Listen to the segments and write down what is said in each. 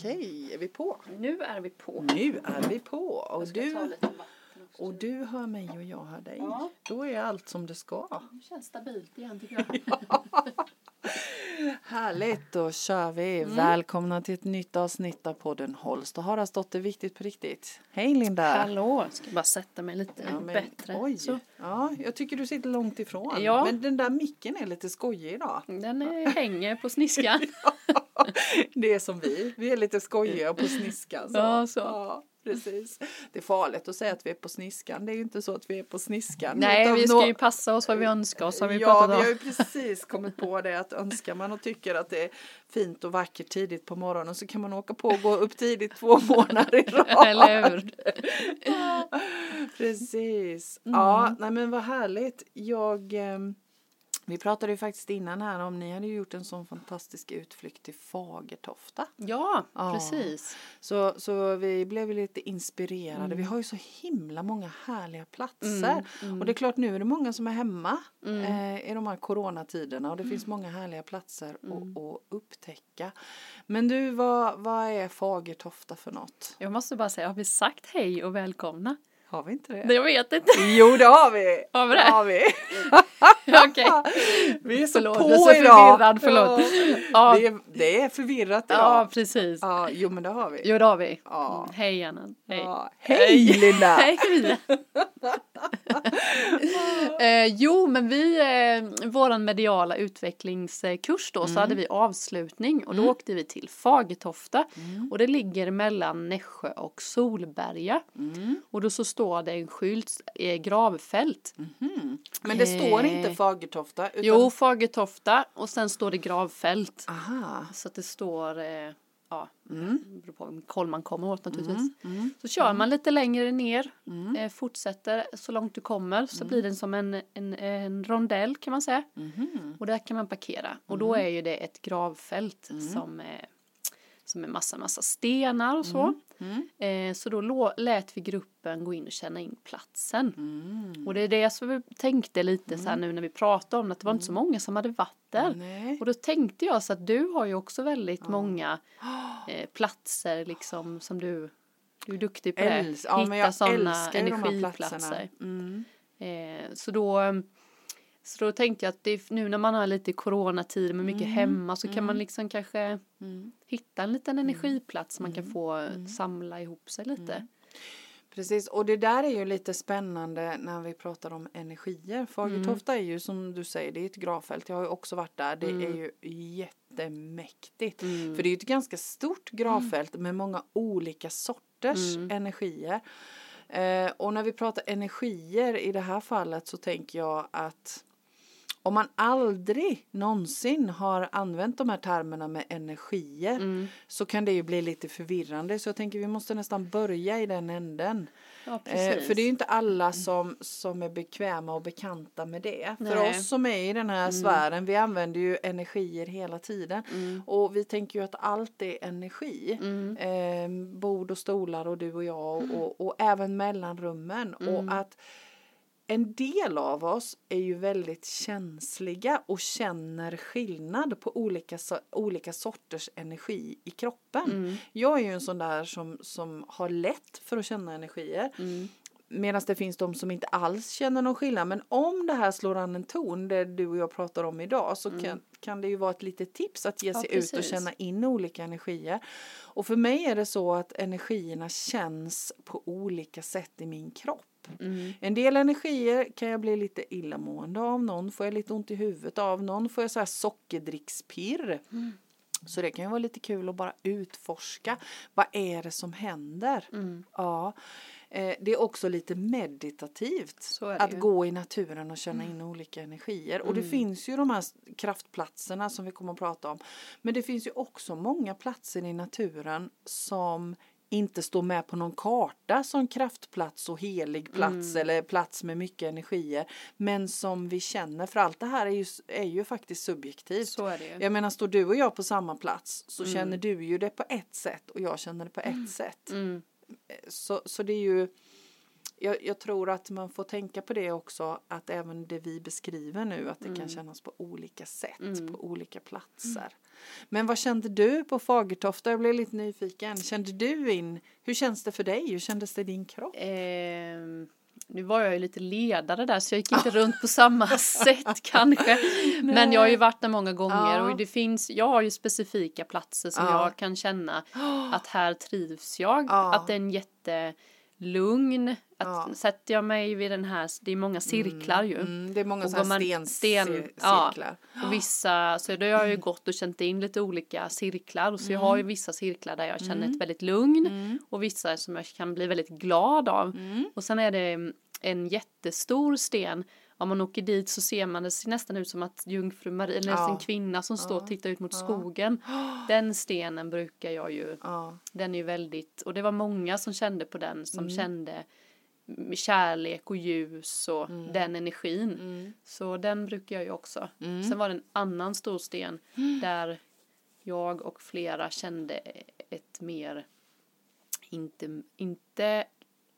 Okej, är vi på? Nu är vi på. Nu är vi på. Och Jag du, och du hör mig och jag hör dig. Ja. Då är allt som det ska. Det känns stabilt igen tycker jag. Härligt, då kör vi. Mm. Välkomna till ett nytt avsnitt av podden Holst och Haraldsdotter Viktigt på riktigt. Hej Linda! Hallå, ska bara sätta mig lite Ja, men, bättre. Oj, Så, ja, jag tycker du sitter långt ifrån. Ja. Men den där micken är lite skojig idag. den eh, hänger på sniskan. Det är som vi, vi är lite skojiga på sniskan. Så. Ja, så. Ja, precis. Det är farligt att säga att vi är på sniskan. Det är ju inte så att vi är på sniskan. Nej, vi ska ju passa oss vad vi önskar oss har vi ja, vi har ju precis kommit på det att önskar man och tycker att det är fint och vackert tidigt på morgonen så kan man åka på och gå upp tidigt två månader i rad. Eller hur? Precis. Mm. Ja, nej men vad härligt. Jag, ehm, vi pratade ju faktiskt innan här om ni hade gjort en sån fantastisk utflykt till Fagertofta. Ja, Ja. precis. Så, så vi blev lite inspirerade. Mm. Vi har ju så himla många härliga platser. Mm, mm. Och det är klart nu är det många som är hemma Mm. eh, i de här coronatiderna och det finns många härliga platser Mm. att, att upptäcka. Men du, vad, vad är Fagertofta för något? Jag måste bara säga, har vi sagt hej och välkomna? Har vi inte det? Nej, Jag vet inte. Jo, det har vi! Har vi det? har vi. Okej. Vi är så Förlåt, på jag är så idag. förvirrad, förlåt. Ja, det, är, det är förvirrat idag. Ja, precis. Ja, jo men det har vi. Jo, det har vi. Ja. Mm, Hej Anna. Hej. Ja. Hej Linda! Hej eh, Jo, men vi, eh, våran mediala utvecklingskurs då, så hade vi avslutning och då åkte vi till Fagertofta och det ligger mellan Nässjö och Solberga. Mm. Och då så står det en skylt, eh, gravfält. Mhm. Men det står Eh, inte Fagertofta utan... Jo, Fagertofta och sen står det gravfält. Aha. Så att det står, eh, ja, Mm. det beror på vilken koll man kommer åt naturligtvis. Mm. Mm. Så kör man lite längre ner, Mm. eh, fortsätter så långt du kommer så blir den som en, en, en rondell kan man säga. Mhm. Och där kan man parkera. Och då är ju det ett gravfält Mm. som, är, som är massa, massa stenar och så. Mm. Eh, så då lät vi gruppen gå in och känna in platsen. Mm. Och det är det som vi tänkte lite så här nu när vi pratade om det, att det var inte så många som hade varit där. Nej. Och då tänkte jag så att du har ju också väldigt många eh, platser liksom som du, du är duktig på det. Äls- ja, men Hitta sådana de energiplatser. platserna. Mm. Eh, så då så då tänkte jag att det, nu när man har lite coronatid med mycket hemma så kan man liksom kanske Mm. hitta en liten energiplats man kan få samla ihop sig lite. Precis, och det där är ju lite spännande när vi pratar om energier. Fagertofta är ju som du säger, det är ett gravfält. Jag har ju också varit där. Det är ju jättemäktigt. Mm. För det är ju ett ganska stort gravfält med många olika sorters Mm. energier. Eh, och när vi pratar energier i det här fallet så tänker jag att om man aldrig någonsin har använt de här termerna med energier Mm. så kan det ju bli lite förvirrande. Så jag tänker vi måste nästan börja i den änden. Ja, Eh, för det är ju inte alla som, som är bekväma och bekanta med det. För Nej. oss som är i den här sfären, vi använder ju energier hela tiden. Mm. Och vi tänker ju att allt är energi. Mm. Eh, bord och stolar och du och jag och, och, och även mellanrummen. Mm. Och att en del av oss är ju väldigt känsliga och känner skillnad på olika, olika sorters energi i kroppen. Mm. Jag är ju en sån där som, som har lätt för att känna energier. Mm. Medan det finns de som inte alls känner någon skillnad. Men om det här slår an en ton, det du och jag pratar om idag, så kan, kan det ju vara ett litet tips att ge Mm. Ja, sig ut och känna in olika energier. Och för mig är det så att energierna känns på olika sätt i min kropp. Mm. En del energier kan jag bli lite illamående av, någon får jag lite ont i huvudet av, någon får jag så här sockerdrickspirr. Mm. Så det kan ju vara lite kul att bara utforska. Vad är det som händer? Mm. Ja. Eh, Det är också lite meditativt att ju. gå i naturen och känna in olika energier. Och det Mm. finns ju de här kraftplatserna som vi kommer att prata om. Men det finns ju också många platser i naturen som inte står med på någon karta som kraftplats och helig plats Mm. eller plats med mycket energier. Men som vi känner, för allt det här är ju, är ju faktiskt subjektivt. Så är det. Jag menar, står du och jag på samma plats så Mm. känner du ju det på ett sätt och jag känner det på ett sätt. Mm. Så, så det är ju jag, jag tror att man får tänka på det också att även det vi beskriver nu att det kan kännas på olika sätt på olika platser. Men vad kände du på Fagertofta? Jag blev lite nyfiken. Kände du in, hur känns det för dig? Hur kändes det i din kropp? Ehm, nu var jag ju lite ledare där så jag gick inte runt på samma sätt kanske. Men jag har ju varit där många gånger Ja. och det finns, jag har ju specifika platser som Ja. jag kan känna att här trivs jag. Ja. Att det är en jättelugn, att Ja. sätter jag mig vid den här, det är många cirklar ju. Mm, det är många Och sådana går man sten, sten- cir- ja. cirklar. Och vissa, så då har jag ju gått och känt in lite olika cirklar. Så jag har ju vissa cirklar där jag känner ett väldigt lugn. Och vissa som jag kan bli väldigt glad av. Och sen är det en jättestor sten. Om man åker dit så ser man det ser nästan ut som att jungfru Maria, eller Ja. en kvinna som står och tittar ut mot skogen. Den stenen brukar jag ju, den är ju väldigt, och det var många som kände på den som Mm. kände kärlek och ljus och Mm. den energin. Så den brukar jag ju också. Sen var det en annan stor sten Mm. där jag och flera kände ett mer, inte, inte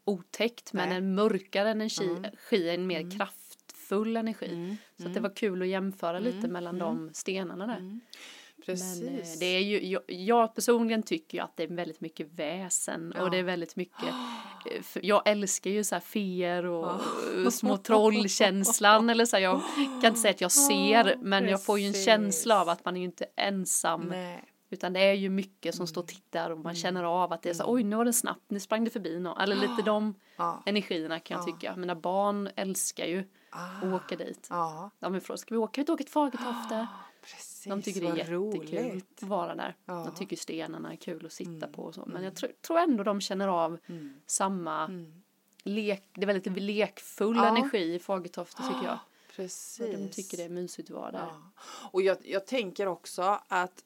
otäckt, men Nej. en mörkare energi, en mer kraftfull energi. Mm. Så det var kul att jämföra lite mellan de stenarna där. Precis. Men eh, det är ju, jag, jag personligen tycker ju att det är väldigt mycket väsen Ja. och det är väldigt mycket, eh, jag älskar ju så här feer och eh, små trollkänslan eller så här, jag kan inte säga att jag ser men jag får ju en känsla av att man är ju inte ensam Nej. utan det är ju mycket som står och tittar och man känner av att det är så oj nu var det snabbt, nu sprang det förbi någon eller lite de Ja. energierna kan jag tycka. Mina barn älskar ju att åka dit. Ja. De fråga, ska vi åka? Kan vi åka till Fagertofta? Precis. De tycker det är jättekul roligt. att vara där. Mm. De tycker stenarna är kul att sitta på och så. Men jag tror, tror ändå de känner av samma lek, det är väldigt lekfull energi i Fagertofta tycker jag. Precis. Och de tycker det är mysigt att vara där. Och jag, jag tänker också att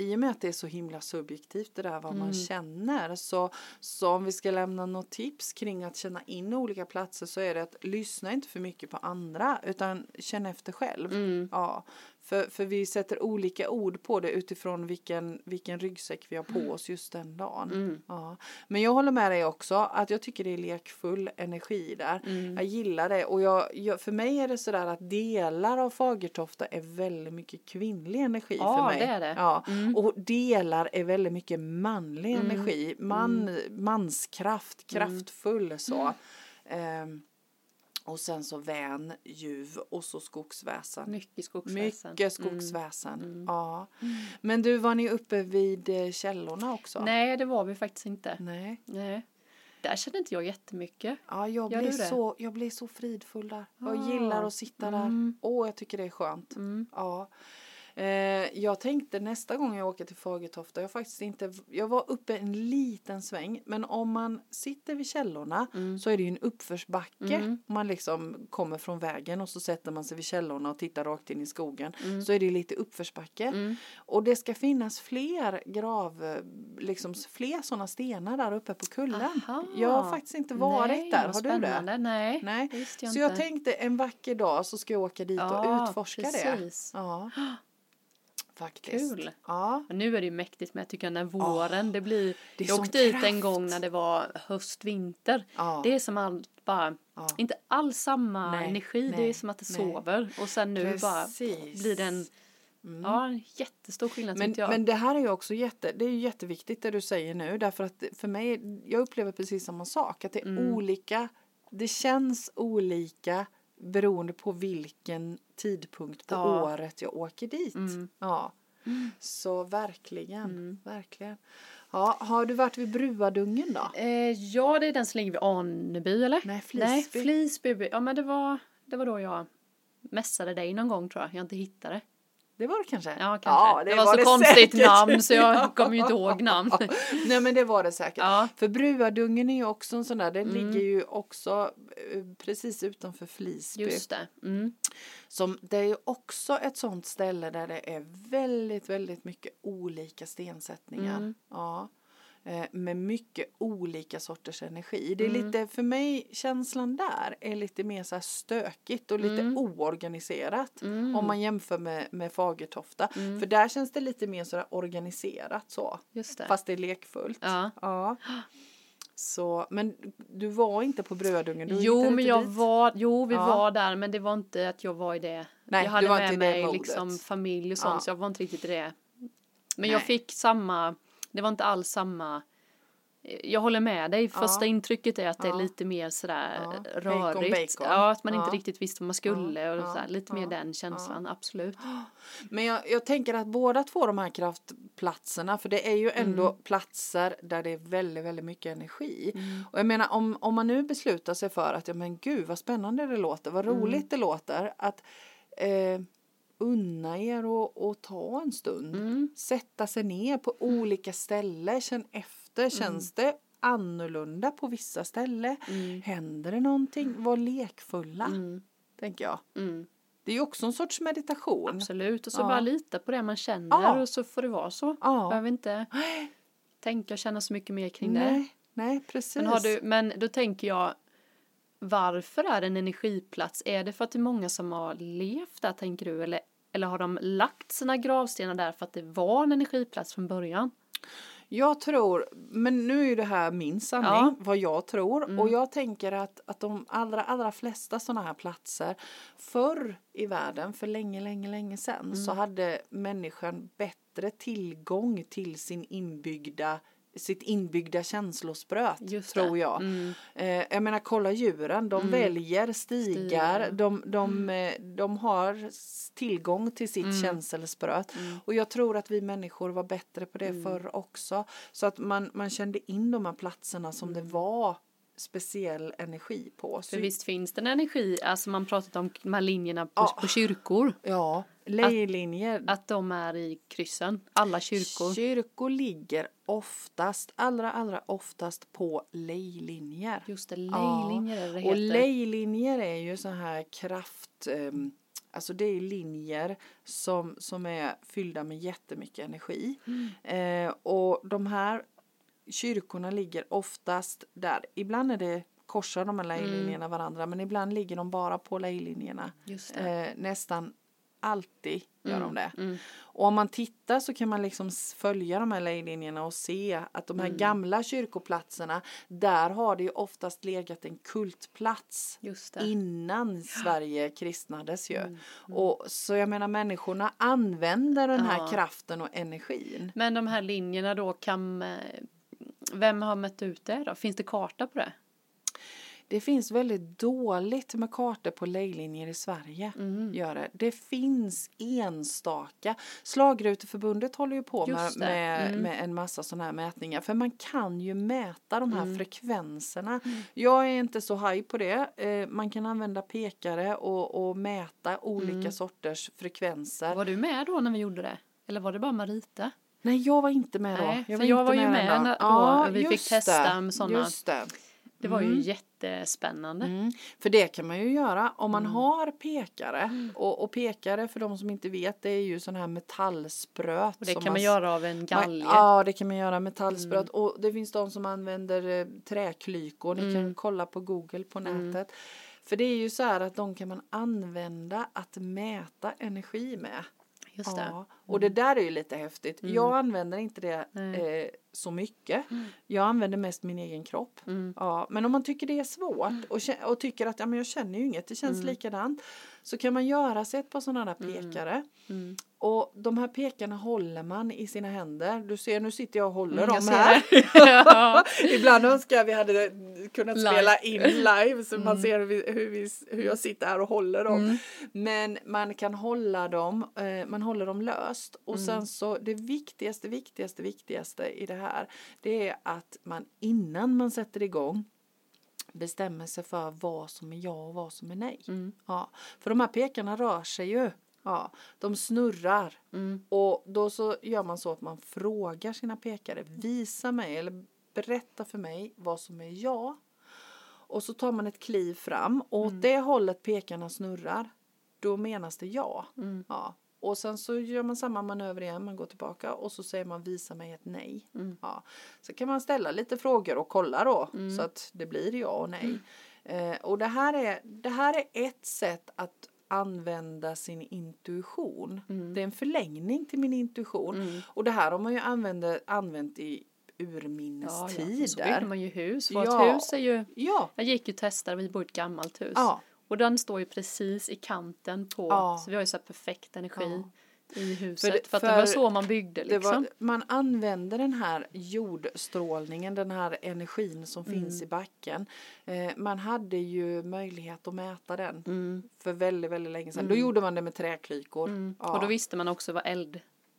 i och med att det är så himla subjektivt det där vad man känner så, så om vi ska lämna något tips kring att känna in olika platser så är det att lyssna inte för mycket på andra utan känn efter själv. Mm. Ja, för, för vi sätter olika ord på det utifrån vilken, vilken ryggsäck vi har på oss just den dagen. Mm. Ja. Men jag håller med dig också att jag tycker det är lekfull energi där. Mm. Jag gillar det och jag, jag, för mig är det sådär att delar av Fagertofta är väldigt mycket kvinnlig energi Ja, för mig. det är det. Ja. Mm. Och delar är väldigt mycket manlig energi. Man, Manskraft, kraftfull så. Ehm, och sen så vän, ljuv och så skogsväsen. Mycket skogsväsen. Mycket skogsväsen. Ja. Men du, var ni uppe vid eh, källorna också? Nej, det var vi faktiskt inte. Nej. Nej. Där kände inte jag jättemycket. Ja, jag Gör blir, så, jag blir så fridfull där. Jag Ah. gillar att sitta där. Mm. Åh, jag tycker det är skönt. Mm. Ja. Eh, jag tänkte nästa gång jag åker till Fagertofta, jag faktiskt inte, jag var uppe en liten sväng, men om man sitter vid källorna Mm. så är det ju en uppförsbacke. Mm. Man liksom kommer från vägen och så sätter man sig vid källorna och tittar rakt in i skogen. Mm. Så är det lite uppförsbacke. Mm. Och det ska finnas fler grav, liksom fler sådana stenar där uppe på kullen. Aha. Jag har faktiskt inte varit Nej, där, har du det? spännande. Nej, Nej. det jag Så inte. jag tänkte en vacker dag så ska jag åka dit och Ja, utforska det. precis. Ja. Faktiskt. Kul. Ja. Men nu är det ju mäktigt med jag tycker den våren, det blir, det jag åkte dit en gång när det var höst, vinter. Ja. Det är som allt bara, Ja. inte alls samma Nej, energi, det nej, är som att det nej. sover. Och sen nu bara Precis. blir det en, ja, en jättestor skillnad Men, jag. men det här är ju också jätte, det är ju jätteviktigt det du säger nu därför att för mig, jag upplever precis samma sak att det är Mm. olika, det känns olika beroende på vilken tidpunkt på Ja. året jag åker dit. Mm. Ja. Så verkligen, Mm. verkligen. Ja, har du varit vid Bruadungen då? Eh, ja, det är den som ligger vid Aneby eller? Nej, Nej, Flisby. Flisby. Ja, men det var, det var då jag mässade dig någon gång tror jag. Jag inte hittade det. Det var det kanske? Ja, kanske. det, var, så det konstigt säkert. namn så jag Ja. kommer ju inte ihåg namn. Nej men det var det säkert. Ja. För Bruadungen är ju också en sån där, den Mm. ligger ju också eh, precis utanför Flisby. Just det. Mm. Som, det är ju också ett sånt ställe där det är väldigt, väldigt mycket olika stensättningar. Mm. Ja. Eh, Med mycket olika sorters energi. Det är Mm. lite, för mig, känslan där är lite mer så stökigt och lite Mm. oorganiserat. Mm. Om man jämför med, med Fagertofta. Mm. För där känns det lite mer sådär organiserat så. Just det. Fast det är lekfullt. Ja. Ja. Så, men du var inte på Brödungen? Du Jo, men jag dit? var, jo vi Ja. var där men det var inte att jag var i det. Nej, jag hade var med mig liksom familj och sånt Ja. så jag var inte riktigt i det. Men Nej. jag fick samma, det var inte alls samma jag håller med dig. Första Ja. intrycket är att det är lite mer sådär Ja. rörigt. Bacon, bacon. Ja, att man inte riktigt visste vad man skulle och sådär, lite mer den känslan, absolut. Men jag, jag tänker att båda två de här kraftplatserna, för det är ju ändå Mm. platser där det är väldigt, väldigt mycket energi. Och jag menar om, om man nu beslutar sig för att, ja men gud vad spännande det låter, vad Mm. roligt det låter, att eh, unna er och, och ta en stund. Mm. Sätta sig ner på olika ställen, känn efter, känns det annorlunda på vissa ställen? Mm. Händer det någonting? Var lekfulla, Mm. tänker jag. Mm. Det är ju också en sorts meditation. Absolut, och så Ja. bara lita på det man känner Ja. och så får det vara så. Ja. Behöver inte tänka och känna så mycket mer kring det. Nej, nej precis. Men, har du, men då tänker jag, varför är det en energiplats? Är det för att det är många som har levt där tänker du? Eller, eller har de lagt sina gravstenar där för att det var en energiplats från början? Jag tror, men nu är ju det här min sanning, Ja. vad jag tror. Mm. Och jag tänker att, att de allra, allra flesta sådana här platser förr i världen, för länge, länge, länge sedan, Mm. så hade människan bättre tillgång till sin inbyggda sitt inbyggda känslospröt, tror jag. Mm. Eh, jag menar, kolla djuren, de väljer stigar, de, de, eh, de har tillgång till sitt känselspröt. Och jag tror att vi människor var bättre på det förr också. Så att man, man kände in de här platserna som det var speciell energi på. Så, För visst finns det en energi, alltså man pratat om de här linjerna på, Ja. på kyrkor, Ja, lejlinjer. att de är i kryssen, alla kyrkor. Kyrkor ligger oftast, allra, allra oftast på lejlinjer. Just det, Ja, lejlinjer är det det Och heter. lejlinjer är ju så här kraft, ehm, alltså det är linjer som, som är fyllda med jättemycket energi. Mm. Eh, och de här kyrkorna ligger oftast där, ibland är det korsar de här lejlinjerna varandra men ibland ligger de bara på lejlinjerna. Eh, nästan alltid gör de det. Mm. Och om man tittar så kan man liksom följa de här lejlinjerna och se att de här Mm. gamla kyrkoplatserna, där har det ju oftast legat en kultplats innan Sverige kristnades ju. Mm. Och så jag menar människorna använder den här Ja. kraften och energin. Men de här linjerna då kan, eh, vem har mätt ut det då? Finns det karta på det? Det finns väldigt dåligt med kartor på lejlinjer i Sverige. Mm. Gör det. det finns enstaka. Slagruteförbundet håller ju på med, med, Mm. med en massa sådana här mätningar. För man kan ju mäta de här Mm. frekvenserna. Jag är inte så haj på det. Eh, man kan använda pekare och, och mäta olika Mm. sorters frekvenser. Var du med då när vi gjorde det? Eller var det bara Marita? Nej, jag var inte med då. Nej, för var jag var ju med då vi fick testa. Just det. Var ju Mm. jättespännande. Mm. För det kan man ju göra om Mm. man har pekare. Och, och pekare för de som inte vet det är ju sån här metallspröt. Och det som kan man göra av en man- galge. Ja det kan man göra metallspröt. Mm. Och det finns de som använder eh, träklykor. Ni kan kolla på google på Mm. nätet. För det är ju så här att de kan man använda att mäta energi med. Just det. Ja, och det där är ju lite häftigt. Jag använder inte det eh, så mycket. Jag använder mest min egen kropp. Mm. Ja, men om man tycker det är svårt och, kä- och tycker att ja, men jag känner ju inget, det känns likadant. Så kan man göra sig ett par sådana där pekare. Mm. Och de här pekarna håller man i sina händer. Du ser, nu sitter jag och håller Mm, dem här. Ibland önskar jag vi hade kunnat Live. spela in live så man Mm. ser hur, vi, hur, vi, hur jag sitter här och håller dem. Mm. Men man kan hålla dem, eh, man håller dem löst. Och Mm. sen så det viktigaste, viktigaste, viktigaste i det här det är att man innan man sätter igång bestämmer sig för vad som är ja och vad som är nej. Mm. Ja, för de här pekarna rör sig ju. Ja, de snurrar. Mm. Och då så gör man så att man frågar sina pekare, visa mig eller berätta för mig vad som är ja. Och så tar man ett kliv fram och åt det hållet pekarna snurrar, då menas det ja. Mm. ja. Och sen så gör man samma manöver igen, man går tillbaka och så säger man visa mig ett nej. Mm. Ja. Så kan man ställa lite frågor och kolla då så att det blir ja och nej. Eh, och det här, är, det här är ett sätt att använda sin intuition. Det är en förlängning till min intuition. Och det här har man ju använt, använt i Ja, ja, för urminnes så byggde tider. man ju hus. Vårt Ja. hus är ju, Ja, jag gick ju och testade, vi bor i ett gammalt hus. ja, Och den står ju precis i kanten på, Ja. så vi har ju så här perfekt energi i huset. För För, det- att det var för så man byggde liksom. var, man använder den här jordstrålningen, den här energin som Mm. finns i backen. Eh, man hade ju möjlighet att mäta den Mm. för väldigt, väldigt länge sedan. Då gjorde man det med träklykor. Mm. Ja. Och då visste man också vad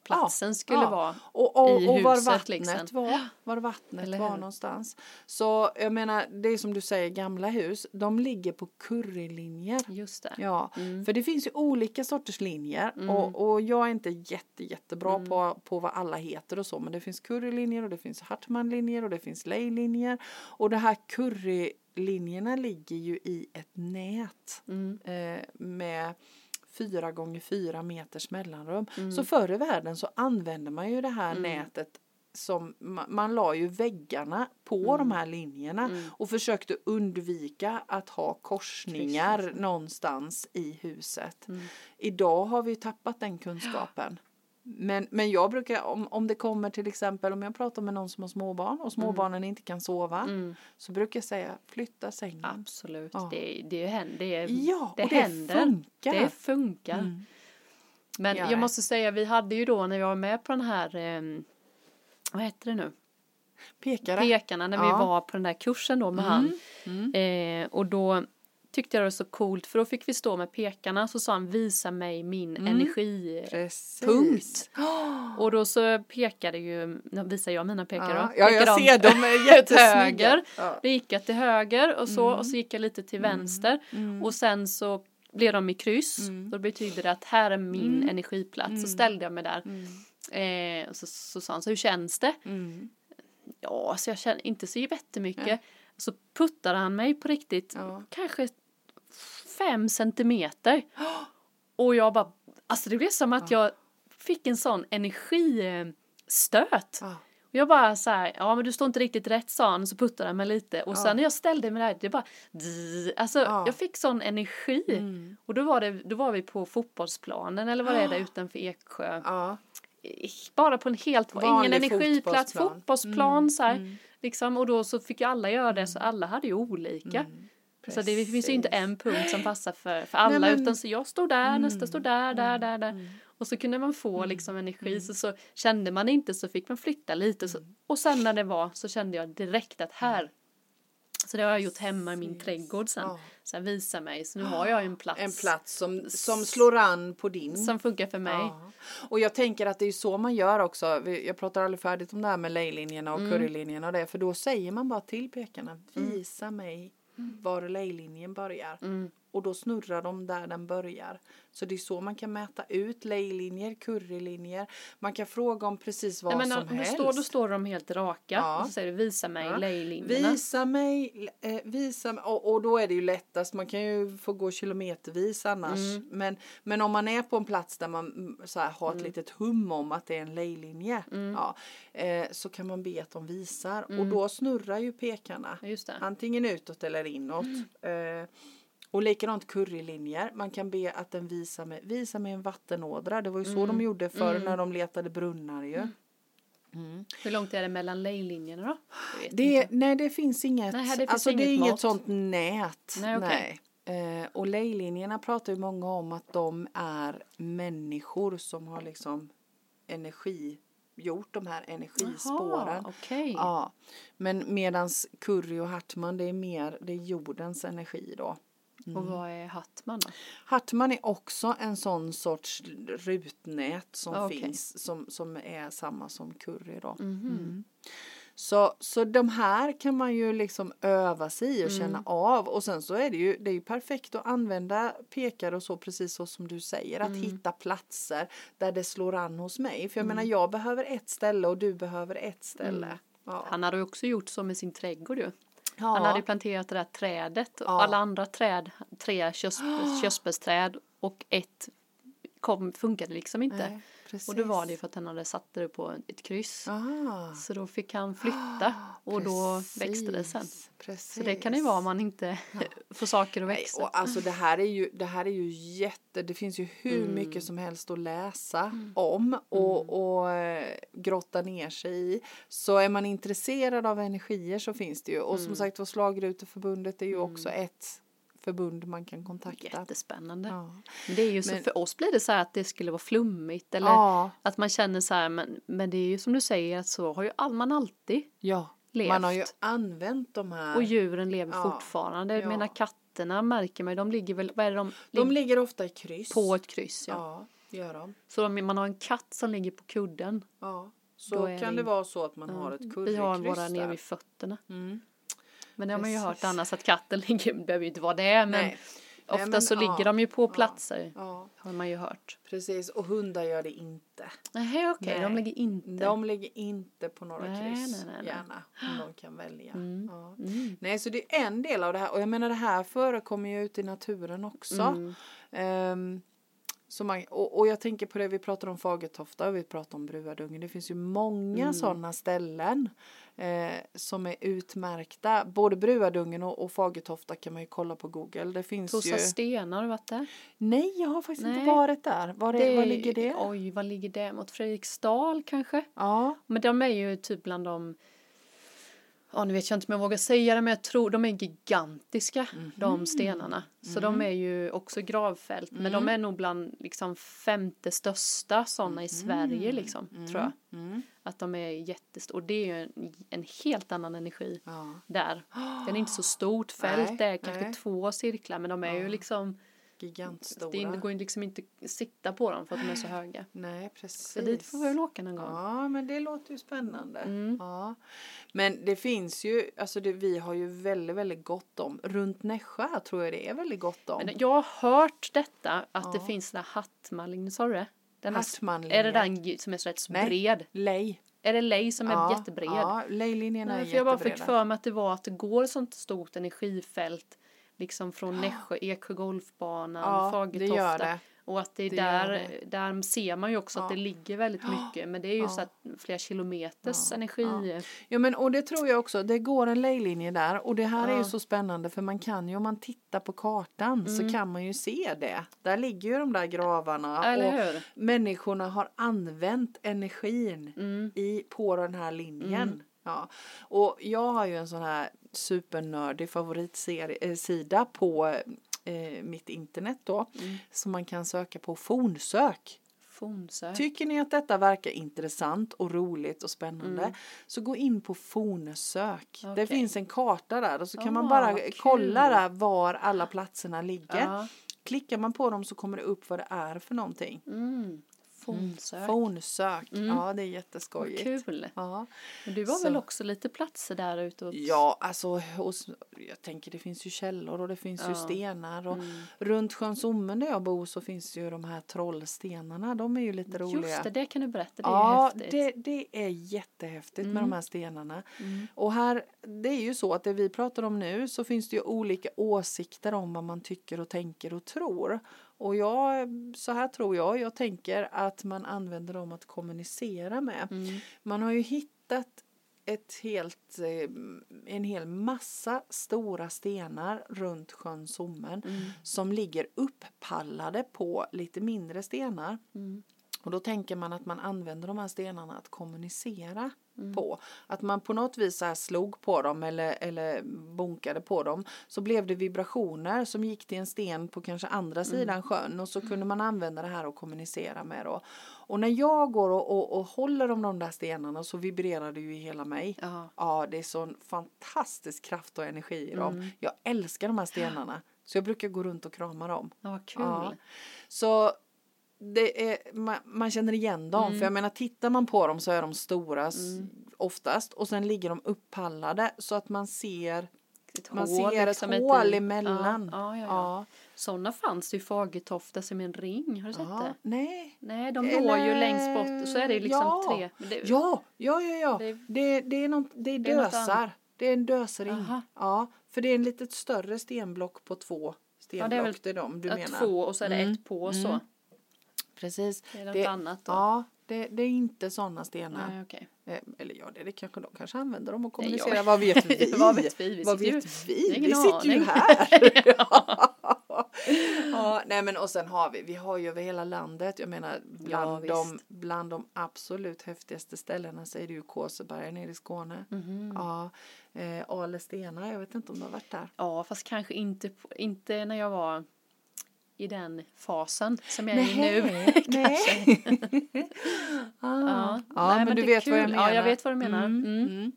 eldplatsen skulle ja. vara. Och, och, i och var huset, vattnet liksom. var, var vattnet var någonstans. Så jag menar, det är som du säger, gamla hus, de ligger på currylinjer. Just det. Ja, Mm. för det finns ju olika sorters linjer och, och jag är inte jätte, jättebra Mm. på, på vad alla heter och så men det finns currylinjer och det finns Hartmanlinjer och det finns lejlinjer och det här currylinjerna ligger ju i ett nät Mm. eh, med fyra gånger fyra meters mellanrum. Mm. Så förr i världen så använde man ju det här nätet som man, man la ju väggarna på Mm. de här linjerna och försökte undvika att ha korsningar Precis. någonstans i huset. Mm. Idag har vi tappat den kunskapen. Men, men jag brukar, om, om det kommer till exempel om jag pratar med någon som har småbarn och småbarnen inte kan sova Mm. så brukar jag säga flytta sängen. Absolut. Ja. Det, det, händer, det, Ja, det och det händer. funkar. Det funkar. Mm. Men Gör jag måste säga, vi hade ju då när jag var med på den här, eh, vad heter det nu? Pekare. Pekarna när vi Ja. var på den där kursen då med han. Eh, och då tyckte jag det var så coolt för då fick vi stå med pekarna så sa han visa mig min energi. Precis. Punkt. Och då så pekade ju, visar jag mina pekare Ja, då. ja, jag ser dem jättesnygga. Ja. Då gick jag till höger och så och så gick jag lite till Mm. vänster. Och sen så blev de i kryss. Då betyder det att här är min Mm. energiplats. Så ställde jag mig där. Eh, och så, så sa han, så hur känns det? Mm. Ja, så jag känner inte så jättemycket. Så puttade han mig på riktigt, Ja. kanske fem centimeter. Och jag bara, alltså det blev som att jag fick en sån energistöt. Och jag bara så här, ja men du står inte riktigt rätt sa han, så puttade han mig lite. Och sen när jag ställde mig där, det bara, alltså Ja. jag fick sån energi. Mm. Och då var, det, då var vi på fotbollsplanen, eller vad det är där utanför Eksjö Ja. bara på en helt, Vanlig ingen energiplats, fotbollsplan. fotbollsplan så här. mm. Liksom, och då så fick ju alla göra det, så alla hade ju olika. Så det finns ju inte Precis. en punkt som passar för, för alla, Nej, men- utan så jag stod där, nästa stod där, där, där, där. Och så kunde man få liksom energi, så, så kände man inte så fick man flytta lite. Så, och sen när det var så kände jag direkt att här, så det har jag gjort hemma i min trädgård sen. Ja. Så här, visa mig, så nu har jag en plats, En plats som, som slår an på din. som funkar för mig. Ja. Och jag tänker att det är så man gör också. Jag pratar aldrig färdigt om det här med lejlinjerna och Mm. currylinjerna och det. För då säger man bara till pekarna. Visa mig var lejlinjen börjar. Mm. Och då snurrar de där den börjar. Så det är så man kan mäta ut lejlinjer, currylinjer. Man kan fråga om precis vad Nej, men som helst. står, då står de helt raka Ja. och så säger du visa mig Ja. lejlinjerna. Visa mig, eh, visa mig. Och, och då är det ju lättast, man kan ju få gå kilometervis annars. Mm. Men, men om man är på en plats där man mm, så här, har ett litet hum om att det är en lejlinje. Mm. Ja, eh, så kan man be att de visar. Och då snurrar ju pekarna. Ja, Just det. Antingen utåt eller inåt. Mm. Eh, och likadant currylinjer. Man kan be att den visar mig, visa mig en vattenådra. Det var ju så Mm. de gjorde förr när de letade brunnar ju. Hur långt är det mellan lejlinjerna då? Det, nej, det finns inget. Nej, det finns alltså, det är inget inget mått. sånt nät. Nej, okej. Eh, och lejlinjerna pratar ju många om att de är människor som har liksom energi, gjort de här energispåren. Jaha, okej. Ja, men medans Curry och Hartman det är mer, det är jordens energi då. Och vad är Hattman då? Hartman är också en sån sorts rutnät som okej. finns som, som är samma som curry då. Mhm. Mm. Så, så de här kan man ju liksom öva sig i och känna Mm. av och sen så är det ju, det är ju perfekt att använda pekare och så precis så som du säger att Mm. hitta platser där det slår an hos mig. För jag Mm. menar jag behöver ett ställe och du behöver ett ställe. Ja. Han hade också gjort så med sin trädgård ju. Ja. Han hade planterat det där trädet och Ja. alla andra träd, tre körs, körsbärsträd och ett kom, funkade liksom inte. Nej, precis. och då var det ju för att han hade satt det på ett kryss. Ah, Så då fick han flytta och då växte det sen. precis, Så det kan ju vara om man inte få saker att Nej, växa. och alltså det här är ju, det här är ju jätte, det finns ju hur Mm. mycket som helst att läsa om och, och eh, grotta ner sig i. Så är man intresserad av energier så finns det ju. Och Mm. som sagt var Slagruteförbundet är ju också ett förbund man kan kontakta. Jättespännande. Ja. Men det är ju så, Men- för oss blir det så här att det skulle vara flummigt eller Ja, att man känner så här, men, men det är ju som du säger att så har ju all, man alltid ja. levt. Man har ju använt de här. Och djuren lever Ja, fortfarande. Ja. menar katterna märker man de ligger väl, vad är det de, de ligger ofta i kryss. på ett kryss ja. Ja, gör de. Så om man har en katt som ligger på kudden. Ja. Så kan det det vara så att man har ett Vi currykryss har våra nere vid fötterna. Mm. Men det har man ju hört annars att katten ligger, det behöver ju inte vara det men Nej. ofta men, så ja, ligger de ju på platser. Ja, Har man ju hört. precis. Och hundar gör det inte. Nej okej, de Nej. ligger inte. De ligger inte på några Nej, kryss. nej, nej, nej. Gärna. Om de kan välja. Mm. Ja. Mm. Nej, så det är en del av det här. Och jag menar det här förekommer ju ute i naturen också. Mm. Ehm, så man, och, och jag tänker på det vi pratar om Fagertofta och vi pratar om Bruadungen. Det finns ju många Mm. sådana ställen eh, som är utmärkta. Både Bruadungen och, och Fagertofta kan man ju kolla på Google. Det finns Tosa ju. stenar, har du varit där? Nej, jag har faktiskt inte Nej. varit där. Var, är, var ligger det? Oj, var ligger det? Mot Fredriksdal kanske? Ja. Men de är ju typ bland de Ja, nu vet jag inte om jag vågar säga det, men jag tror de är gigantiska, Mhm. de stenarna. Så Mm. de är ju också gravfält, men de är nog bland liksom femte största sådana i Sverige liksom, tror jag. Mm. Att de är jättestora, och det är ju en, en helt annan energi Ja. där. Den är inte så stort fält, Nej, det är kanske nej. två cirklar, men de är ju Ja. liksom, Gigantstora. det går ju liksom inte att sitta på dem för att de är så höga. Nej, precis. Så dit får vi väl åka någon gång. Ja, men det låter ju spännande. Mm. Ja. Men det finns ju, alltså det, vi har ju väldigt, väldigt gott om. Runt Nässjö tror jag det är väldigt gott om. Men jag har hört detta, att det Ja. finns den här du det? Är det den som är så rätt så Nej. bred? Lej. Är det lej som är ja, jättebred? Ja, lejlinjerna är Nej, för jag bara fick för mig att det var att det går ett sånt stort energifält liksom från Nässjö, Eksjö golfbanan, Ja, Fagertofta. Och att det är Det där, det. där ser man ju också att Ja. det ligger väldigt mycket. Men det är ju Ja. så att flera kilometers Ja, energi. ja. Ja men och det tror jag också, det går en lejlinje där och det här är ju så spännande för man kan ju om man tittar på kartan så Mm. kan man ju se det. Där ligger ju de där gravarna och människorna har använt energin Mm. i, på den här linjen. Mm. Ja. Och jag har ju en sån här supernördig favoritsida på eh, mitt internet då Mm. som man kan söka på fornsök. Fornsök. Tycker ni att detta verkar intressant och roligt och spännande Mm. så gå in på fornsök. Det Okej. finns en karta där och så kan Ah, man bara kolla där var alla platserna ligger. Ja. Klickar man på dem så kommer det upp vad det är för någonting. Mm. Fornsök. Fornsök. Mm. Ja, det är Vad jätteskojigt. kul. Ja. Men du var Så. väl också lite platser där ute? åt- ja, alltså hos, jag tänker det finns ju källor och det finns ju Ja. stenar och Mm. runt sjön Sommen där jag bor så finns ju de här trollstenarna. De är ju lite roliga. Just det, det kan du berätta. Det är Ja, häftigt. det, det är jättehäftigt med Mm. de här stenarna. Mm. Och här, det är ju så att det vi pratar om nu så finns det ju olika åsikter om vad man tycker och tänker och tror. Och jag, så här tror jag, jag tänker att man använder dem att kommunicera med. Mm. Man har ju hittat ett helt, eh, en hel massa stora stenar runt sjön Sommen Mm. som ligger upppallade på lite mindre stenar. Mm. Och då tänker man att man använder de här stenarna att kommunicera Mm. på. Att man på något vis så slog på dem eller, eller bonkade på dem. Så blev det vibrationer som gick till en sten på kanske andra Mm. sidan sjön. Och så kunde man använda det här och kommunicera med då. Och när jag går och, och, och håller om de där stenarna så vibrerar det ju i hela mig. Ja. Ja, det är sån fantastisk kraft och energi i dem. Mm. Jag älskar de här stenarna. Så jag brukar gå runt och krama dem. ja, vad kul. Ja. Så det är, man, man känner igen dem. Mm. För jag menar tittar man på dem så är de stora Mm. oftast. Och sen ligger de upppallade så att man ser, Ett man hål ser liksom, ett ett hål i- emellan. Ja, ja, ja, ja. Ja. Sådana fanns det i Fagertofta som en ring. Har du sett Ja, det? nej. Nej, de Eller- låg ju längst bort så är det liksom Ja. tre. Det, Ja, ja, ja, ja. Det- Det, det, är, något, det är Det är dösar. Det är en dösring. Aha. Ja, för det är en lite större stenblock på två stenblock. det är väl det är de du menar. två och så är det Mm. ett på så. Mm. Precis. Det är något Det- annat då. Ja, det, det är inte sådana stenar. Nej, okej. Eh, Eller ja, det, det kanske de kanske använder dem och Nej, kommunicerar. Vad vet vi? Vad vet vi? Vi Vad sitter ju- vet vi? har ingen Vi sitter ju här. ja, nej men och sen har vi, vi har ju över hela landet, jag menar bland, Ja, de, bland de absolut häftigaste ställena så är det ju Kåseberga nere i Skåne. Mhm. Ja, eh, Ale Stena, jag vet inte om du har varit där. Ja, fast kanske inte, inte när jag var i den fasen som jag är i nu. nej. ah. Ja. ja, Nej, men, det du vet vad jag kul. menar. Ja, jag vet vad du menar. Mm, Mm. mm.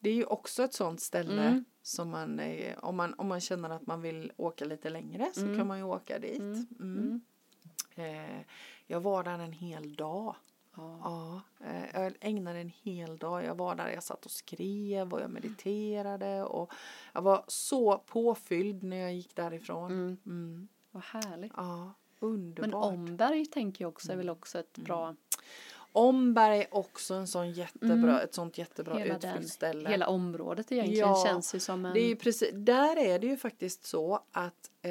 Det är ju också ett sånt ställe Mm. som man, eh, om man, om man känner att man vill åka lite längre så Mm. kan man ju åka dit. Eh, jag var där en hel dag. Ja. Ja, eh, jag ägnade en hel dag. Jag var där, jag satt och skrev och jag mediterade och jag var så påfylld när jag gick därifrån. Mm. Mm. Vad härligt. Ja, Men underbart. Omberg tänker jag också är väl också ett bra, Omberg är också en sån jättebra, Mm. ett sånt jättebra hela den, utflyktsställe. hela området egentligen Ja, känns ju som en, Det är precis, där är det ju faktiskt så att eh,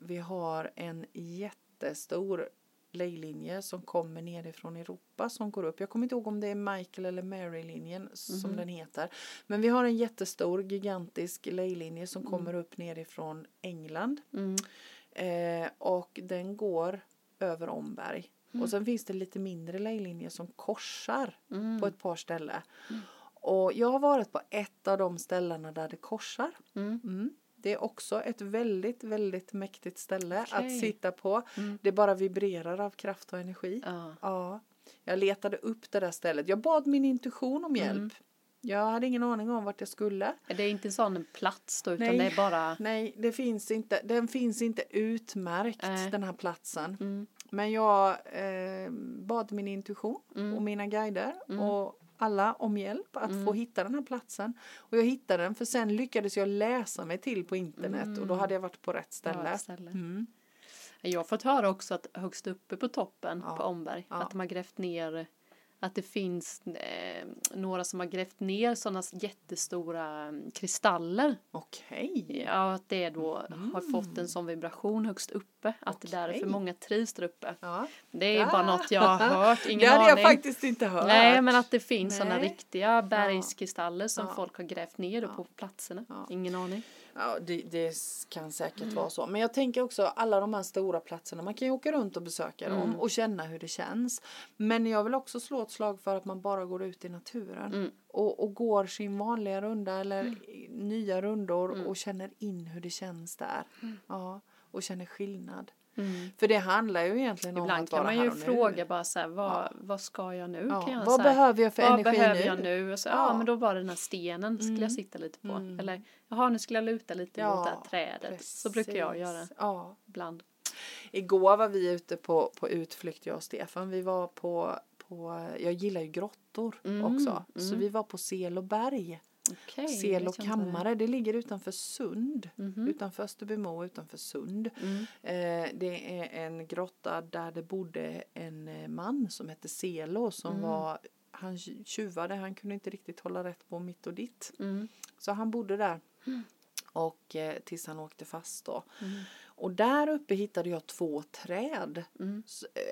vi har en jättestor lejlinje som kommer nerifrån Europa som går upp. Jag kommer inte ihåg om det är Michael eller Mary-linjen som Mhm. den heter. Men vi har en jättestor gigantisk lejlinje som kommer upp nerifrån England. Mm, Eh, och den går över Omberg. Mm. Och sen finns det lite mindre lejlinjer som korsar mm, på ett par ställen. Och jag har varit på ett av de ställena där det korsar. mm, Mm. Det är också ett väldigt, väldigt mäktigt ställe att Okej. sitta på. Mm. Det bara vibrerar av kraft och energi. ja. Ja. Jag letade upp det där stället. Jag bad min intuition om hjälp. Mm. Jag hade ingen aning om vart jag skulle. Det är inte en sån plats då utan Nej. det är bara, Nej, det finns inte, den finns inte utmärkt Nej. den här platsen. mm, Men jag eh, bad min intuition Mm. och mina guider Mm. och alla om hjälp att Mm. få hitta den här platsen. Och jag hittade den för sen lyckades jag läsa mig till på internet och då Mm. hade jag varit på rätt ställe. rätt ställe. Mm. Jag har fått höra också att högst uppe på toppen Ja. på Omberg Ja. att de har grävt ner att det finns eh, några som har grävt ner sådana jättestora mm, kristaller. Okej. Ja, att det då har fått en sån vibration högst uppe. Att det där är för Okej. många trivs där uppe. Ja. Det är bara Ah. något jag har hört, ingen det hade jag aning. faktiskt inte hört. Nej, men att det finns sådana riktiga bergskristaller som Ja. folk har grävt ner Ja. på platserna. Ja. Ingen aning. Ja, det, det kan säkert vara så. Men jag tänker också alla de här stora platserna. Man kan ju åka runt och besöka dem Mm. och känna hur det känns. Men jag vill också slå ett slag för att man bara går ut i naturen. Mm. Och, och går sin vanliga runda eller i- nya rundor Mm. och känner in hur det känns där. Ja, och känner skillnad. Mm. För det handlar ju egentligen om Ibland att kan vara man här ju och nu. fråga bara så här, vad, vad ska jag nu? Ja, Kan jag vad här, behöver jag för vad energi behöver nu? jag nu? Och så, ja. Ja. men då var det den här stenen skulle Mm. jag sitta lite på. Mm. Eller jaha nu skulle jag luta lite mot det här Ja, trädet. Så brukar jag Precis. göra Ja. ibland. Igår var vi ute på, på utflykt jag och Stefan. Vi var på, på jag gillar ju grottor Mm, också. Så mm. vi var på Seloberg. Okej. Sel och kammare. Det ligger utanför Sund. Mhm. Utanför Österbymo, utanför Sund. Mm. Eh, det är en grotta där det bodde en eh, man som hette Selo som Mm. var han tjuvade, han kunde inte riktigt hålla rätt på mitt och ditt. Mm. Så han bodde där. Och eh, tills han åkte fast då. Mm. Och där uppe hittade jag två träd. Mm.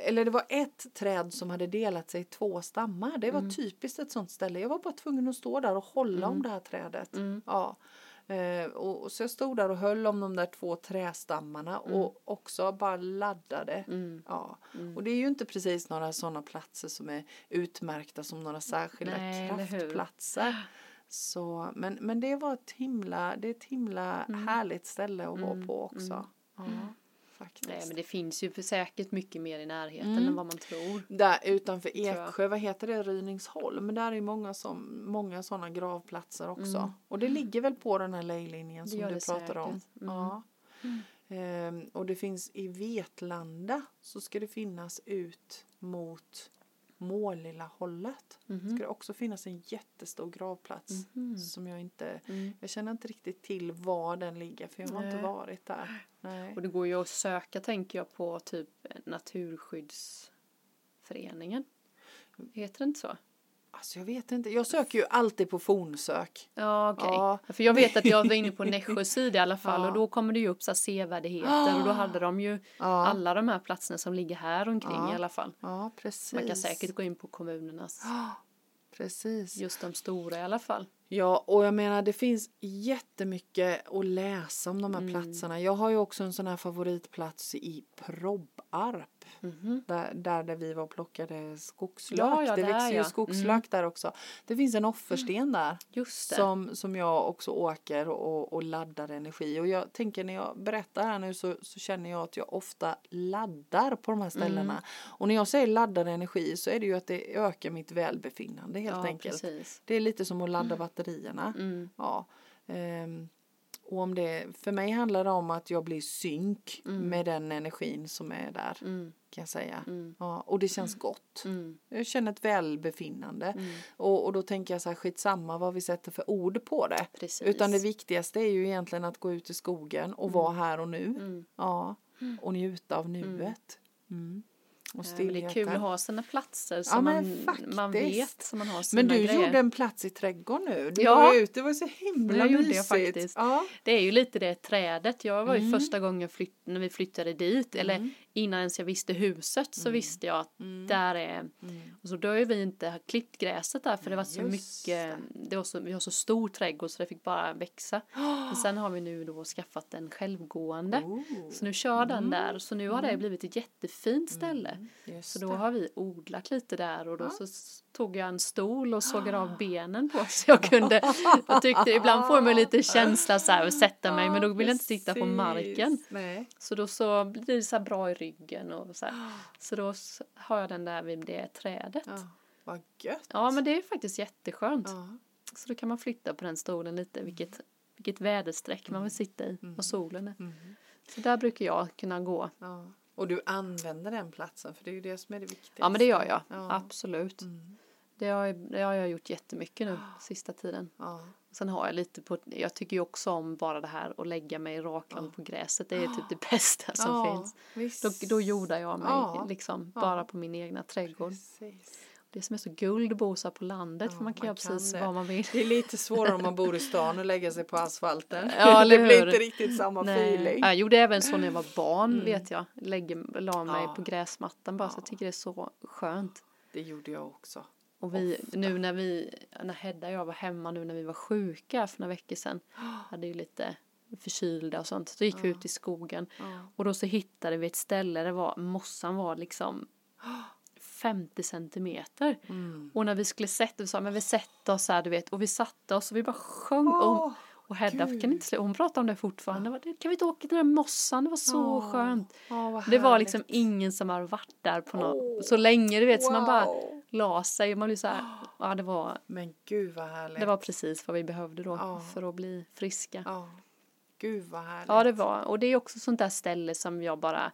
Eller det var ett träd som hade delat sig i två stammar. Det var Mm. typiskt ett sånt ställe. Jag var bara tvungen att stå där och hålla Mm. om det här trädet. Mm. Ja. Eh, och, och så jag stod där och höll om de där två trästammarna och också bara laddade. Mm. Ja. Mm. Och det är ju inte precis några sådana platser som är utmärkta som några särskilda Nej, kraftplatser. Så, men, men det var ett himla, det är ett himla Mm. härligt ställe att vara Mm, på också. Mm. Ja, faktiskt. Nej men det finns ju för säkert mycket mer i närheten Mm. än vad man tror. Där utanför. Eksjö, vad heter det, Ryningsholm, där är många, som, många sådana gravplatser också. Mm. Och det ligger väl på den här lejlinjen som du pratar om. säkert. Mm. Ja. Ehm, och det finns i Vetlanda så ska det finnas ut mot Målilla hållet. Mhm. Ska det också finnas en jättestor gravplats Mhm. som jag inte, Mm. jag känner inte riktigt till var den ligger för jag har inte Nej. varit där. Nej. Och det går ju att söka tänker jag på typ Naturskyddsföreningen. Heter det inte så? Alltså jag vet inte, jag söker ju alltid på fornsök. Ja, okej. Ja. För jag vet att jag var inne på Nässjö sida i alla fall Ja. och då kommer det ju upp så här sevärdheter och då hade de ju alla de här platserna som ligger här omkring i alla fall. Ja, precis. Man kan säkert gå in på kommunernas, Precis. just de stora i alla fall. Ja, och jag menar det finns jättemycket att läsa om de Mm. här platserna. Jag har ju också en sån här favoritplats i Probbarp. Där, där, där vi var och plockade skogslök. Ja, ja, det där, växer ju ja. skogslök där också. Det finns en offersten där. Som, som jag också åker och, och laddar energi. Och jag tänker när jag berättar här nu så, så känner jag att jag ofta laddar på de här ställena. Mm. Och när jag säger laddar energi så är det ju att det ökar mitt välbefinnande helt enkelt. precis. Det är lite som att ladda batterierna. Mm. Ja. Ehm, och om det, för mig handlar det om att jag blir synk med den energin som är där. Mm. Kan jag säga. Mm. Ja, och det känns gott. Mm. Jag känner ett välbefinnande. Mm. Och, och då tänker jag så här, skitsamma vad vi sätter för ord på det. Precis. Utan det viktigaste är ju egentligen att gå ut i skogen och vara här och nu. Mm. Ja. Och njuta av nuet. Mm. Och Ja, men det är kul att ha sina platser Ja, som men man, man vet, som man har sina Men du grejer. gjorde en plats i trädgården nu. Du Ja. var ute, det var så himla Det gjorde jag mysigt. faktiskt. Ja. Det är ju lite det trädet. Jag var ju Mm. första gången flytt, när vi flyttade dit, eller innan ens jag visste huset så visste jag att där är, Mm. och så då har ju vi inte klippt gräset där för det var så Just mycket, det var så, vi har så stor trädgård så det fick bara växa. Men sen har vi nu då skaffat en självgående. Oh, Så nu kör den där, så nu har det blivit ett jättefint ställe. Just Så då har vi odlat lite där och då så s- tog jag en stol och sågade av benen på så jag kunde, jag tyckte ibland får man lite känsla så här att sätta mig men då vill jag inte sitta på marken. Nej. Så då så blir det så här bra i ryggen och så här. Så då har jag den där vid det trädet. Ja, vad gött. Ja men det är faktiskt jätteskönt. Ja. Så då kan man flytta på den stolen lite vilket, vilket väderstreck man vill sitta i och solen är. Mm. Så där brukar jag kunna gå. Ja. Och du använder den platsen för det är ju det som är det viktigaste. Ja men det gör jag, Ja. absolut. Mm. Det har, jag, det har jag gjort jättemycket nu sista tiden. Ja. Sen har jag lite på, jag tycker ju också om bara det här att lägga mig raklång på gräset. Det är typ det bästa som ja, finns. Visst. Då, då jordar jag mig Ja. liksom Ja. bara på min egna trädgård. Precis. Det som är så guld att bo så här på landet för Ja, man kan man göra precis det. vad man vill. Det är lite svårare om man bor i stan och lägga sig på asfalten. Ja, det blir inte riktigt samma feeling. Jag gjorde även så när jag var barn vet jag. Lägger, la mig Ja. på gräsmattan bara så jag tycker det är så skönt. Det gjorde jag också. Och vi, nu när vi, när Hedda och jag var hemma nu när vi var sjuka för några veckor sedan. Hade ju lite förkylda och sånt. Så gick vi ut i skogen. Ja. Och då så hittade vi ett ställe där var, mossan var liksom 50 centimeter. Mm. Och när vi skulle sätta oss, men vi sätter oss här du vet. Och vi satte oss och vi bara sjöng om. Och Hedda gud. kan inte hon pratar om det fortfarande. Vad- Kan vi inte åka till den där mossan? Det var så Ja. skönt. Ja, vad Det var liksom ingen som har varit där på någon, så länge du vet. Så man bara Wow. la sig och man blir så här, ja det var, Men gud vad härligt. det var precis vad vi behövde då Ja. för att bli friska. Ja. Gud vad härligt. Ja det var, och det är också sånt där ställe som jag bara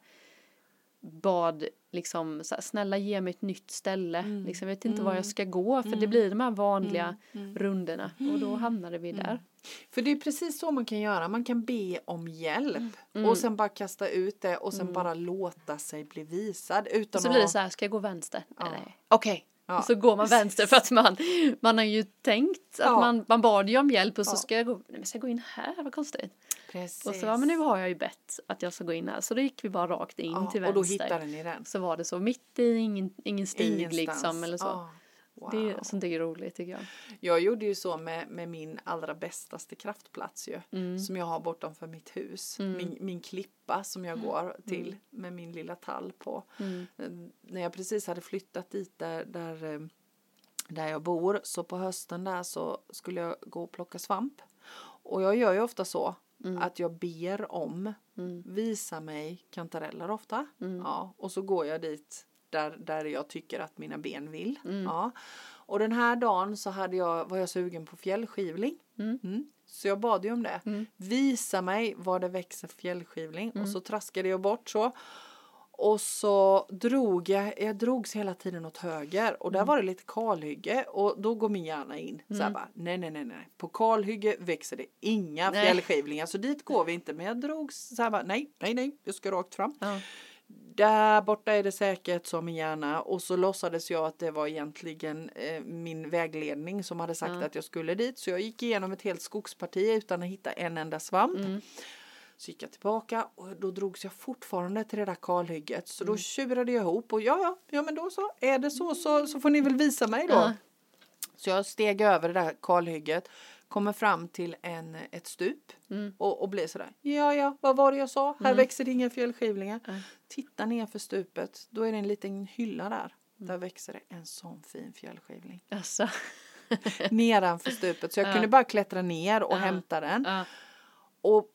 bad liksom så här, snälla ge mig ett nytt ställe. Mm. Liksom, jag vet inte var jag ska gå för det blir de här vanliga Mm. rundorna och då hamnade vi där. För det är precis så man kan göra. Man kan be om hjälp Mm. och sen bara kasta ut det och sen bara låta sig bli visad utan Och så blir det att... så här, ska jag gå vänster? Ja. Okej. Ja. Och så går man vänster för att man, man har ju tänkt att Ja. man, man bad ju om hjälp och så Ja. ska jag gå, nej, men ska jag gå in här, vad konstigt. Precis. Och så, ja men nu har jag ju bett att jag ska gå in här. Så då gick vi bara rakt in till Och vänster. då hittade ni den. Så var det så, mitt i ingen, ingen stig Ingenstans. liksom eller så. Wow. Det är sånt är roligt tycker jag. Jag gjorde ju så med, med min allra bästaste kraftplats ju. Mm. Som jag har bortom för mitt hus. Min, min klippa som jag går till med min lilla tall på. Mm. Eh, När jag precis hade flyttat dit där, där, eh, där jag bor så på hösten där så skulle jag gå och plocka svamp. Och jag gör ju ofta så att jag ber om, visa mig kantareller ofta. Ja, och så går jag dit där, där jag tycker att mina ben vill. Ja. Och den här dagen så hade jag, var jag sugen på fjällskivling. Mm. Så jag bad ju om det. Visa mig var det växer fjällskivling. Och så traskade jag bort så. Och så drog jag, jag drogs hela tiden åt höger och där var det lite kalhygge och då går min hjärna in. Så här bara, nej, nej, nej, nej. På kalhygge växer det inga fjällskivlingar så dit går vi inte. Men jag drogs så här bara, nej, nej, nej, jag ska rakt fram. Ja. Där borta är det säkert som min hjärna och så låtsades jag att det var egentligen eh, min vägledning som hade sagt Ja. att jag skulle dit så jag gick igenom ett helt skogsparti utan att hitta en enda svamp. Mm. Så gick jag tillbaka och då drogs jag fortfarande till det där kalhygget så Mm. då tjurade jag ihop och ja, ja, ja men då så, är det så så, så får ni väl visa mig då. Ja. Så jag steg över det där kalhygget, kommer fram till en, ett stup Mm. och, och blir sådär, ja ja, vad var det jag sa, här Mm. växer det inga fjällskivlingar. Nej. Titta ner för stupet, då är det en liten hylla där. Mm. Där växer det en sån fin fjällskivling. Alltså. Nedanför stupet, så jag Ja. kunde bara klättra ner och Ja. hämta den. Ja. Och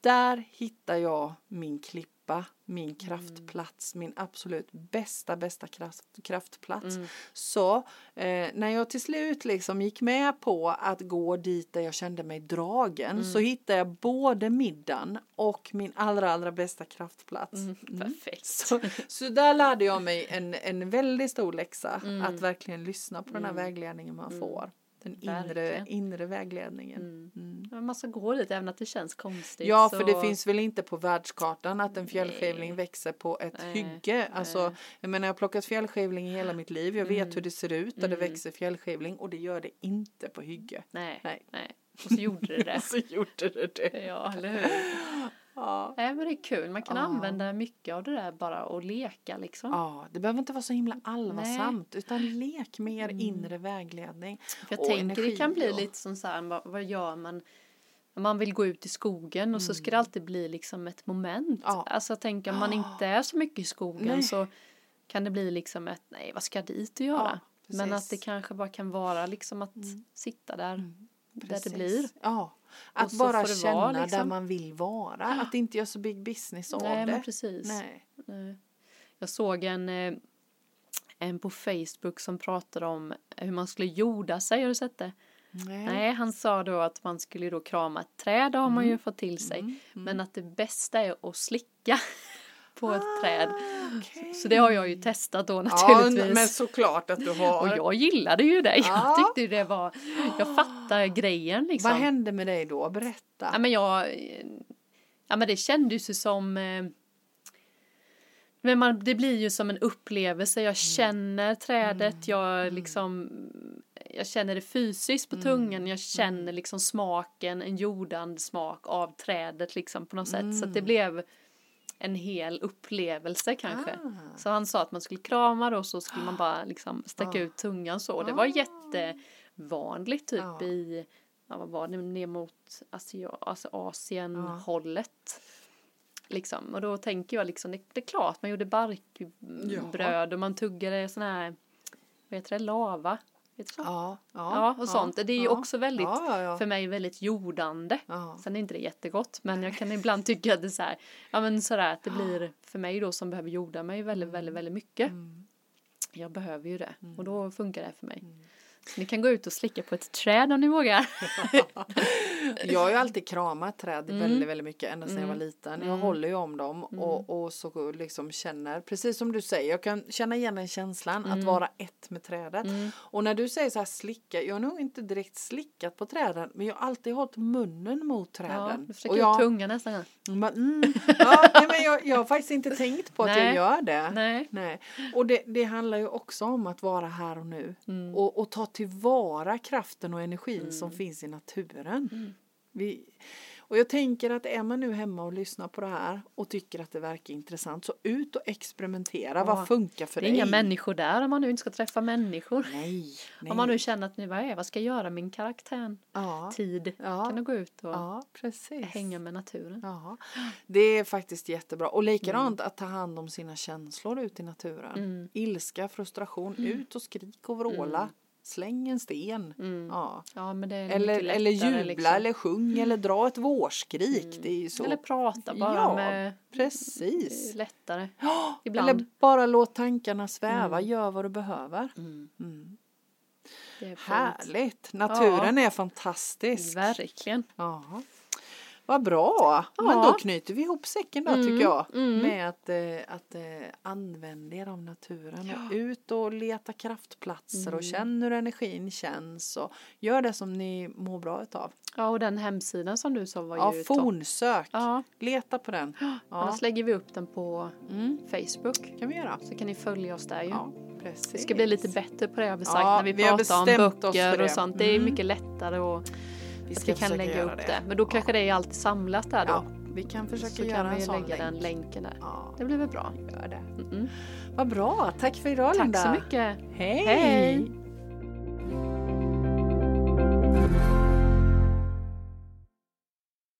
där hittar jag min klippa, min Mm. kraftplats, min absolut bästa, bästa kraft, kraftplats. Mm. Så eh, när jag till slut liksom gick med på att gå dit där jag kände mig dragen Mm. så hittade jag både middagen och min allra, allra bästa kraftplats. Mm. Mm. Perfekt. Så, så där lärde jag mig en, en väldigt stor läxa, Mm. att verkligen lyssna på den här Mm. vägledningen man Mm. får. Den inre, inre vägledningen. Mm. Mm. Man ska gå dit även att det känns konstigt. Ja, så... för det finns väl inte på världskartan att en fjällskivling Nej. växer på ett Nej, hygge. Alltså, nej. jag menar, jag har plockat fjällskivling i hela mitt liv. Jag vet Mm. hur det ser ut där det Mm. växer fjällskivling och det gör det inte på hygge. Nej, Nej. Och så gjorde det det. Så gjorde det det. Ja, eller hur? Ja. Nej, men det är kul. Man kan Ja. använda mycket av det där bara och leka liksom. Ja, det behöver inte vara så himla allvarsamt utan lek mer Mm. inre vägledning. För jag och tänker det kan energi bli och- lite som så här, vad, vad gör man? Man vill gå ut i skogen och så ska det alltid bli liksom ett moment. Mm. Ja. Alltså jag tänker om man Ja. inte är så mycket i skogen Nej. så kan det bli liksom ett, nej vad ska jag dit och göra? Ja, Men att det kanske bara kan vara liksom att Mm. sitta där. Mm, där det precis. blir. Ja, att bara känna vara, där liksom. man vill vara. Att inte göra så big business av Nej det. men precis. Nej. Nej. Jag såg en, eh, en på Facebook som pratade om hur man skulle jorda sig, har du sett det? Nej. Nej, han sa då att man skulle då krama ett träd, det har man ju fått till sig. Mm, mm. Men att det bästa är att slicka på ett träd. Ah, okej. Så det har jag ju testat då Ja, naturligtvis. men såklart att du har. Och jag gillade ju det. Jag Ja. tyckte ju det var, jag fattar grejen liksom. Vad hände med dig då? Berätta. Ja men jag, ja men det kändes ju som eh, men man, det blir ju som en upplevelse, Mm. jag känner trädet, jag liksom Jag känner det fysiskt Mm. på tungan, jag känner liksom smaken, en jordande smak av trädet liksom på något sätt. Så att det Mm. blev en hel upplevelse kanske. Ah. Så han sa att man skulle krama då så skulle man bara liksom sträcka Ah. ut tungan så. Det var Ah. jättevanligt typ Ja. i, ja vad var det, ner mot Asia, alltså Asien Ja. hållet. Liksom. Och då tänker jag liksom, det, det är klart man gjorde barkbröd och man tuggade sån här, vad heter det, lava. Det så? Ja, Ja, och sånt. Det är ju ja. också väldigt, ja, ja, ja. för mig väldigt jordande. Ja. Sen är inte det jättegott men jag kan ibland tycka att det är så här, ja men sådär att det blir för mig då som behöver jorda mig väldigt, väldigt, väldigt mycket. Mm. Jag behöver ju det och då funkar det för mig. Mm. Så ni kan gå ut och slicka på ett träd om ni vågar. Jag har ju alltid kramat träd Mm. väldigt, väldigt mycket ända sedan jag var Mm. liten. Jag Mm. håller ju om dem Mm. och, och så liksom känner, precis som du säger, jag kan känna igen den känslan att Mm. vara ett med trädet. Mm. Och när du säger så här slicka, jag har nog inte direkt slickat på träden men jag har alltid hållit munnen mot Ja, träden. du och jag, tungan nästan. Men, mm, ja, nej, men jag, jag har faktiskt inte tänkt på att jag Nej. gör det. Nej. Nej. Och det, det handlar ju också om att vara här och nu. Mm. Och, och ta tillvara kraften och energin som Mm. finns i naturen. Mm. Vi, och jag tänker att är man nu hemma och lyssnar på det här och tycker att det verkar intressant så ut och experimentera. Ja. Vad funkar för Det är dig? inga människor där om man nu inte ska träffa människor. Nej, nej. Om man nu känner att nu vad är vad ska jag göra min karaktär? ja, Tid. Ja. Kan du gå ut och ja, hänga med naturen? Ja, det är faktiskt jättebra. Och likadant att ta hand om sina känslor ut i naturen. Mm. Ilska, frustration, ut och skrik och vråla. Mm. Släng en sten. Mm. Ja. Ja Eller, mycket eller lättare, jubla liksom. eller sjung eller dra ett vårskrik. Mm. Det är ju så. Eller prata bara Ja, med Precis. Lättare. Ja, Ibland. Eller bara låt tankarna sväva. Mm. Gör vad du behöver. Mm. Mm. Härligt. Naturen är fantastisk. Verkligen. Ja. Vad bra! Men Ja. då knyter vi ihop säcken då Mm, tycker jag. mm. Med att, eh, att eh, använda er av naturen. Och ut och leta kraftplatser Mm. och känn hur energin känns. Och gör det som ni mår bra utav. Ja, och den hemsidan som du sa var Ja, ju topp. fornsök. Ja, Leta på den. Ja, annars lägger vi upp den på mm, Facebook. kan vi göra. Så kan ni följa oss där ju. Ja, precis. Vi ska bli lite bättre på det har vi sagt Ja, när vi, vi pratar om böcker och sånt. Det är Mm. mycket lättare och Vi, vi kan lägga upp det. det. Men då kanske ja. det är alltid samlat där då. Ja, vi kan försöka så göra kan en vi sån lägga länk. den länken där. Ja, Det blir väl bra. gör det. Mm. Vad bra, tack för idag Tack Linda. så mycket. Hej! Hej.